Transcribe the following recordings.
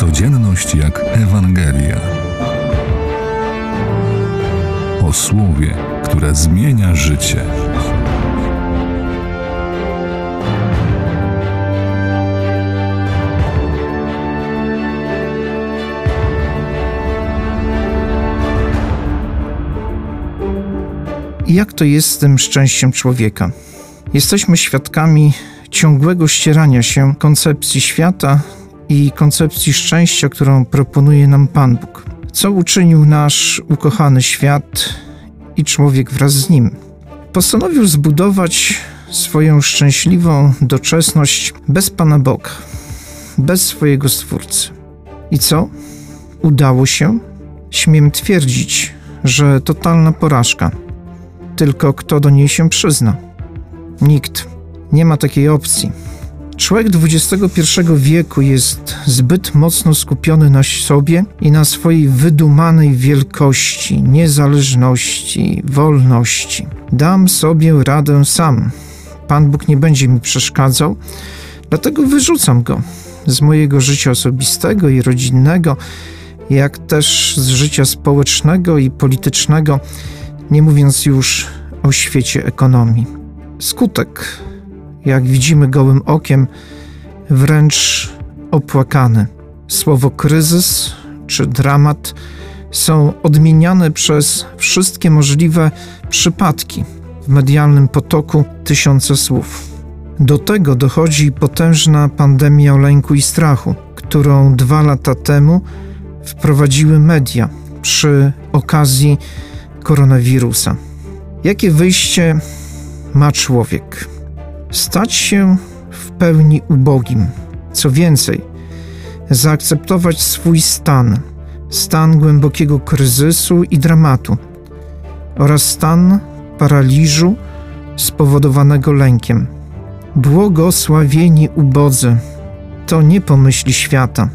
Codzienność jak Ewangelia. O słowie, które zmienia życie. Jak to jest z tym szczęściem człowieka? Jesteśmy świadkami ciągłego ścierania się koncepcji świata i koncepcji szczęścia, którą proponuje nam Pan Bóg. Co uczynił nasz ukochany świat i człowiek wraz z nim? Postanowił zbudować swoją szczęśliwą doczesność bez Pana Boga, bez swojego Stwórcy. I co? Udało się? Śmiem twierdzić, że totalna porażka. Tylko kto do niej się przyzna? Nikt. Nie ma takiej opcji. Człowiek XXI wieku jest zbyt mocno skupiony na sobie i na swojej wydumanej wielkości, niezależności, wolności. Dam sobie radę sam. Pan Bóg nie będzie mi przeszkadzał, dlatego wyrzucam go z mojego życia osobistego i rodzinnego, jak też z życia społecznego i politycznego, nie mówiąc już o świecie ekonomii. Skutek jak widzimy gołym okiem, wręcz opłakany. Słowo kryzys czy dramat są odmieniane przez wszystkie możliwe przypadki w medialnym potoku tysiące słów. Do tego dochodzi potężna pandemia lęku i strachu, którą dwa lata temu wprowadziły media przy okazji koronawirusa. Jakie wyjście ma człowiek? Stać się w pełni ubogim. Co więcej, zaakceptować swój stan, stan głębokiego kryzysu i dramatu oraz stan paraliżu spowodowanego lękiem. Błogosławieni ubodzy to nie pomyśli świata,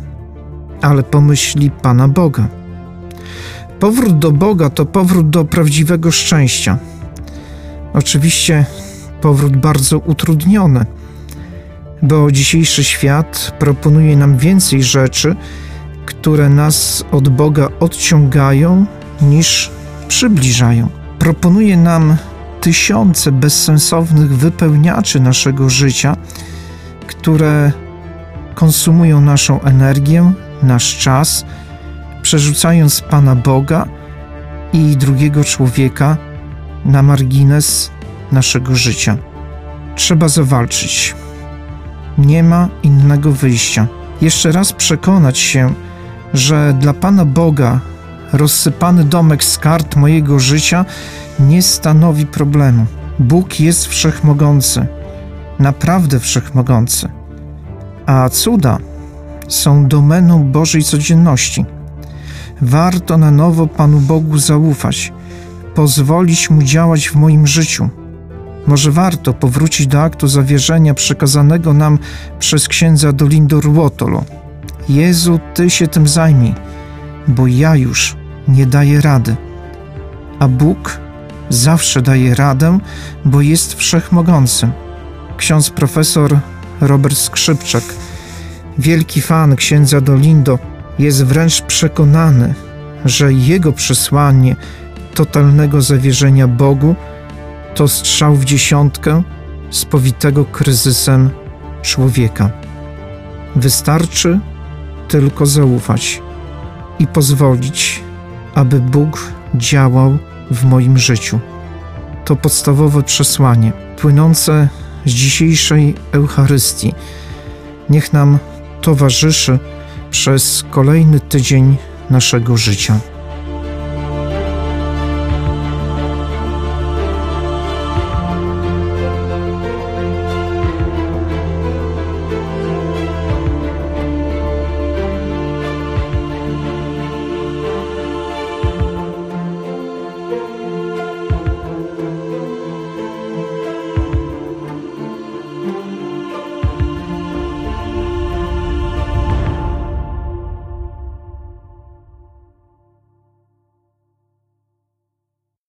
ale pomyśli Pana Boga. Powrót do Boga to powrót do prawdziwego szczęścia. Oczywiście powrót bardzo utrudniony, bo dzisiejszy świat proponuje nam więcej rzeczy, które nas od Boga odciągają niż przybliżają. Proponuje nam tysiące bezsensownych wypełniaczy naszego życia, które konsumują naszą energię, nasz czas, przerzucając Pana Boga i drugiego człowieka na margines naszego życia. Trzeba zawalczyć. Nie ma innego wyjścia. Jeszcze raz przekonać się, że dla Pana Boga rozsypany domek z kart mojego życia nie stanowi problemu. Bóg jest wszechmogący, naprawdę wszechmogący, a cuda są domeną Bożej codzienności. Warto na nowo Panu Bogu zaufać, pozwolić Mu działać w moim życiu może warto powrócić do aktu zawierzenia przekazanego nam przez księdza Dolindo Ruotolo. Jezu, Ty się tym zajmij, bo ja już nie daję rady. A Bóg zawsze daje radę, bo jest wszechmogący. Ksiądz profesor Robert Skrzypczak, wielki fan księdza Dolindo, jest wręcz przekonany, że jego przesłanie totalnego zawierzenia Bogu to strzał w dziesiątkę spowitego kryzysem człowieka. Wystarczy tylko zaufać i pozwolić, aby Bóg działał w moim życiu. To podstawowe przesłanie płynące z dzisiejszej Eucharystii. Niech nam towarzyszy przez kolejny tydzień naszego życia.